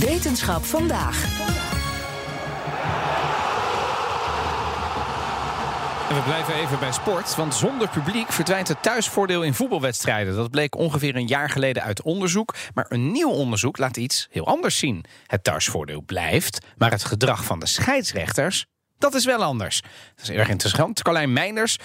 Wetenschap vandaag. En we blijven even bij sport, want zonder publiek verdwijnt het thuisvoordeel in voetbalwedstrijden. Dat bleek ongeveer een jaar geleden uit onderzoek. Maar een nieuw onderzoek laat iets heel anders zien. Het thuisvoordeel blijft, maar het gedrag van de scheidsrechters, dat is wel anders. Dat is erg interessant. Carlijn Meinders,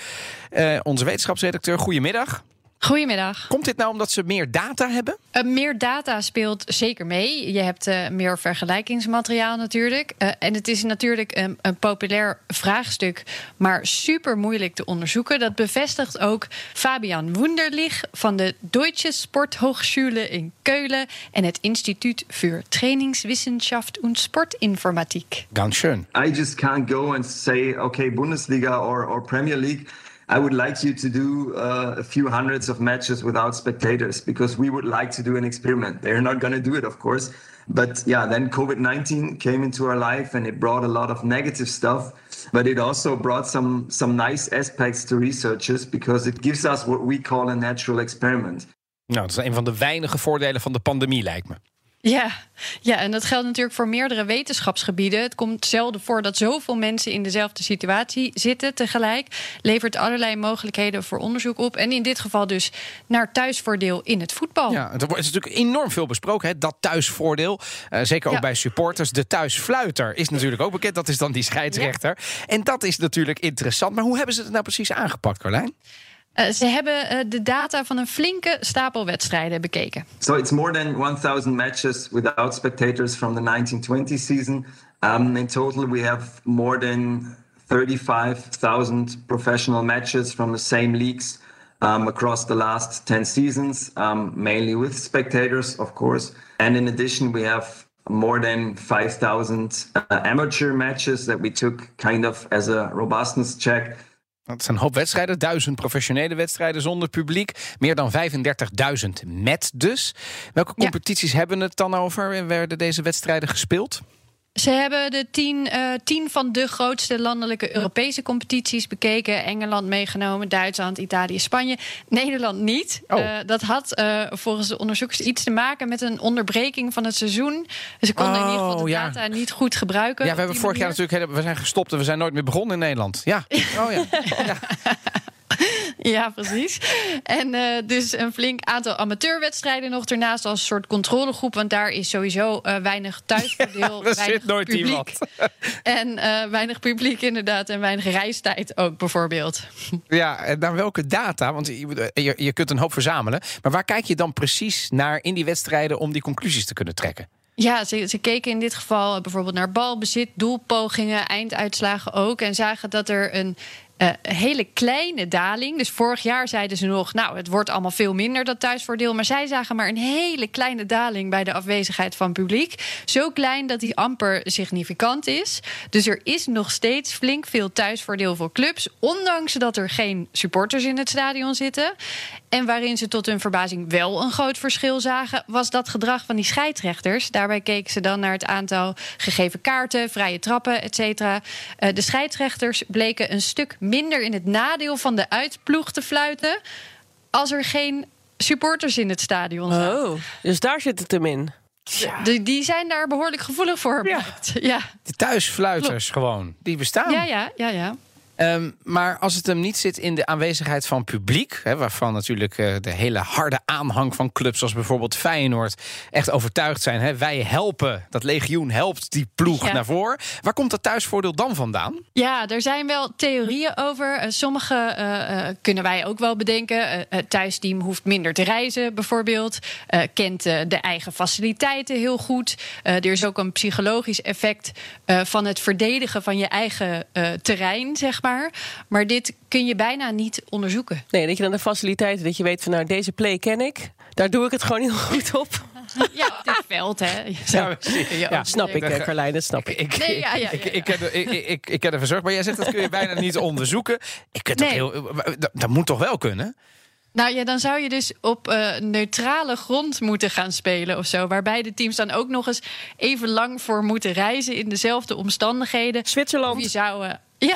eh, onze wetenschapsredacteur, goedemiddag. Goedemiddag. Komt dit nou omdat ze meer data hebben? Uh, meer data speelt zeker mee. Je hebt uh, meer vergelijkingsmateriaal natuurlijk. Uh, en het is natuurlijk een, een, populair vraagstuk, maar super moeilijk te onderzoeken. Dat bevestigt ook Fabian Wunderlich van de Deutsche Sporthochschule in Keulen en het Instituut für Trainingswissenschaft und Sportinformatik. Ganz schön. I just can't go and say, okay, Bundesliga or, or Premier League. I would like you to do uh, a few hundreds of matches without spectators because we would like to do an experiment. They're not going to do it, of course. But yeah, then COVID 19 came into our life and it brought a lot of negative stuff. But it also brought some, some nice aspects to researchers because it gives us what we call a natural experiment. Nou, dat is een van de weinige voordelen van de pandemie, lijkt me. Ja, ja, en dat geldt natuurlijk voor meerdere wetenschapsgebieden. Het komt zelden voor dat zoveel mensen in dezelfde situatie zitten tegelijk. Levert allerlei mogelijkheden voor onderzoek op. En in dit geval dus naar thuisvoordeel in het voetbal. Ja, het is natuurlijk enorm veel besproken, hè, dat thuisvoordeel. Uh, zeker ook ja. bij supporters. De thuisfluiter is natuurlijk ook bekend. Dat is dan die scheidsrechter. Ja. En dat is natuurlijk interessant. Maar hoe hebben ze het nou precies aangepakt, Carlijn? Uh, ze hebben uh, de data van een flinke stapel wedstrijden bekeken. So it's more than 1000 matches without spectators from the 1920 season. Um, in total we have more than 35,000 professional matches from the same leagues um, across the last 10 seasons, um, mainly with spectators, of course. And in addition, we have more than 5,000 uh, amateur matches that we took kind of as a robustness check. Dat zijn een hoop wedstrijden, duizend professionele wedstrijden zonder publiek. Meer dan 35.000 met dus. Welke competities ja. hebben het dan over? En werden deze wedstrijden gespeeld? Ze hebben de tien, uh, tien van de grootste landelijke Europese competities bekeken. Engeland meegenomen, Duitsland, Italië, Spanje. Nederland niet. Oh. Uh, dat had uh, volgens de onderzoekers iets te maken met een onderbreking van het seizoen. Dus ze konden oh, in ieder geval de ja. data niet goed gebruiken. Ja, we hebben vorig jaar natuurlijk we zijn gestopt en we zijn nooit meer begonnen in Nederland. Ja. Oh ja. ja. Ja, precies. En uh, dus een flink aantal amateurwedstrijden nog ernaast als soort controlegroep. Want daar is sowieso uh, weinig thuisvoordeel. Ja, er zit nooit publiek. iemand. En uh, weinig publiek inderdaad. En weinig reistijd ook bijvoorbeeld. Ja, en naar welke data? Want je, je, je kunt een hoop verzamelen. Maar waar kijk je dan precies naar in die wedstrijden om die conclusies te kunnen trekken? Ja, ze, ze, keken in dit geval bijvoorbeeld naar balbezit, doelpogingen, einduitslagen ook. En zagen dat er een uh, hele kleine daling. Dus vorig jaar zeiden ze nog, nou, het wordt allemaal veel minder dat thuisvoordeel. Maar zij zagen maar een hele kleine daling bij de afwezigheid van publiek. Zo klein dat die amper significant is. Dus er is nog steeds flink veel thuisvoordeel voor clubs. Ondanks dat er geen supporters in het stadion zitten. En waarin ze tot hun verbazing wel een groot verschil zagen, was dat gedrag van die scheidsrechters. Daarbij keken ze dan naar het aantal gegeven kaarten, vrije trappen, et cetera. Uh, de scheidsrechters bleken een stuk minder in het nadeel van de uitploeg te fluiten. als er geen supporters in het stadion zaten. Oh, dus daar zit het hem in. Ja. Die, die zijn daar behoorlijk gevoelig voor. Ja. ja. De thuisfluiters gewoon, die bestaan. Ja, ja, ja, ja. Um, maar als het hem niet zit in de aanwezigheid van publiek, hè, waarvan natuurlijk uh, de hele harde aanhang van clubs zoals bijvoorbeeld Feyenoord echt overtuigd zijn. Hè, wij helpen, dat legioen helpt die ploeg Ja. naar voren. Waar komt dat thuisvoordeel dan vandaan? Ja, er zijn wel theorieën over. Uh, sommige uh, uh, kunnen wij ook wel bedenken. Het thuisteam hoeft minder te reizen, bijvoorbeeld. Kent de eigen faciliteiten heel goed. Er is ook een psychologisch effect van het verdedigen van je eigen terrein, zeg maar. Maar dit kun je bijna niet onderzoeken. Nee, dat je dan de faciliteiten, dat je weet van nou, deze play ken ik. Daar doe ik het gewoon heel goed op. Ja, op dit veld, hè. Ja, Snap ik, eh, Carlijn, dat snap ik. Ik, Nee, ja, ja, ik, ja, ik, ken, ik, ik, ik ken de verzorg, maar jij zegt dat kun je bijna niet onderzoeken. Ik kan toch Nee. heel, dat, dat moet toch wel kunnen? Nou ja, dan zou je dus op eh, neutrale grond moeten gaan spelen of zo. Waarbij de teams dan ook nog eens even lang voor moeten reizen in dezelfde omstandigheden. Of je Zwitserland. zou. eh, ja.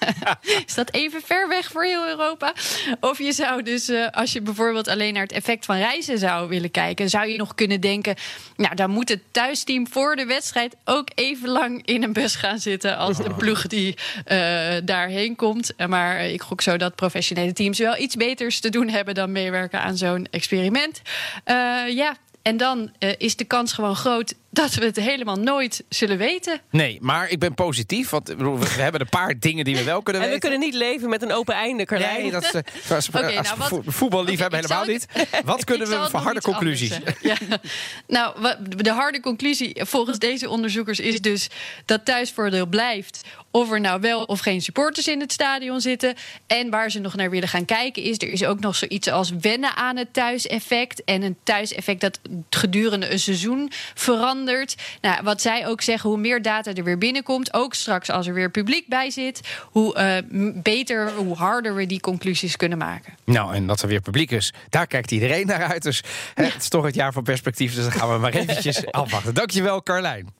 Is dat even ver weg voor heel Europa? Of je zou dus, eh, als je bijvoorbeeld alleen naar het effect van reizen zou willen kijken, zou je nog kunnen denken: Nou, dan moet het thuisteam voor de wedstrijd ook even lang in een bus gaan zitten als de ploeg die eh, daarheen komt. Maar ik gok zo dat professionele teams wel iets beters te doen hebben dan meewerken aan zo'n experiment. Eh, ja. En dan is de kans gewoon groot dat we het helemaal nooit zullen weten. Nee, maar ik ben positief. Want we we hebben een paar dingen die we wel kunnen En we weten. kunnen niet leven met een open einde, Carlijn. Nee, dat is, eh, als, Oké, als nou, wat- voetballiefhebber helemaal niet. Wat kunnen we voor harde conclusies? Ja. Nou, wat- de harde conclusie volgens deze onderzoekers is dus dat thuisvoordeel blijft. Of er nou wel of geen supporters in het stadion zitten. En waar ze nog naar willen gaan kijken is... er is ook nog zoiets als wennen aan het thuiseffect. En een thuiseffect dat gedurende een seizoen verandert. Nou, wat zij ook zeggen, hoe meer data er weer binnenkomt... ook straks als er weer publiek bij zit... hoe eh, beter, hoe harder we die conclusies kunnen maken. Nou, en dat er weer publiek is, daar kijkt iedereen naar uit. Dus hè, het is toch het jaar van perspectief. Dus dan gaan we maar eventjes afwachten. Dankjewel, Carlijn.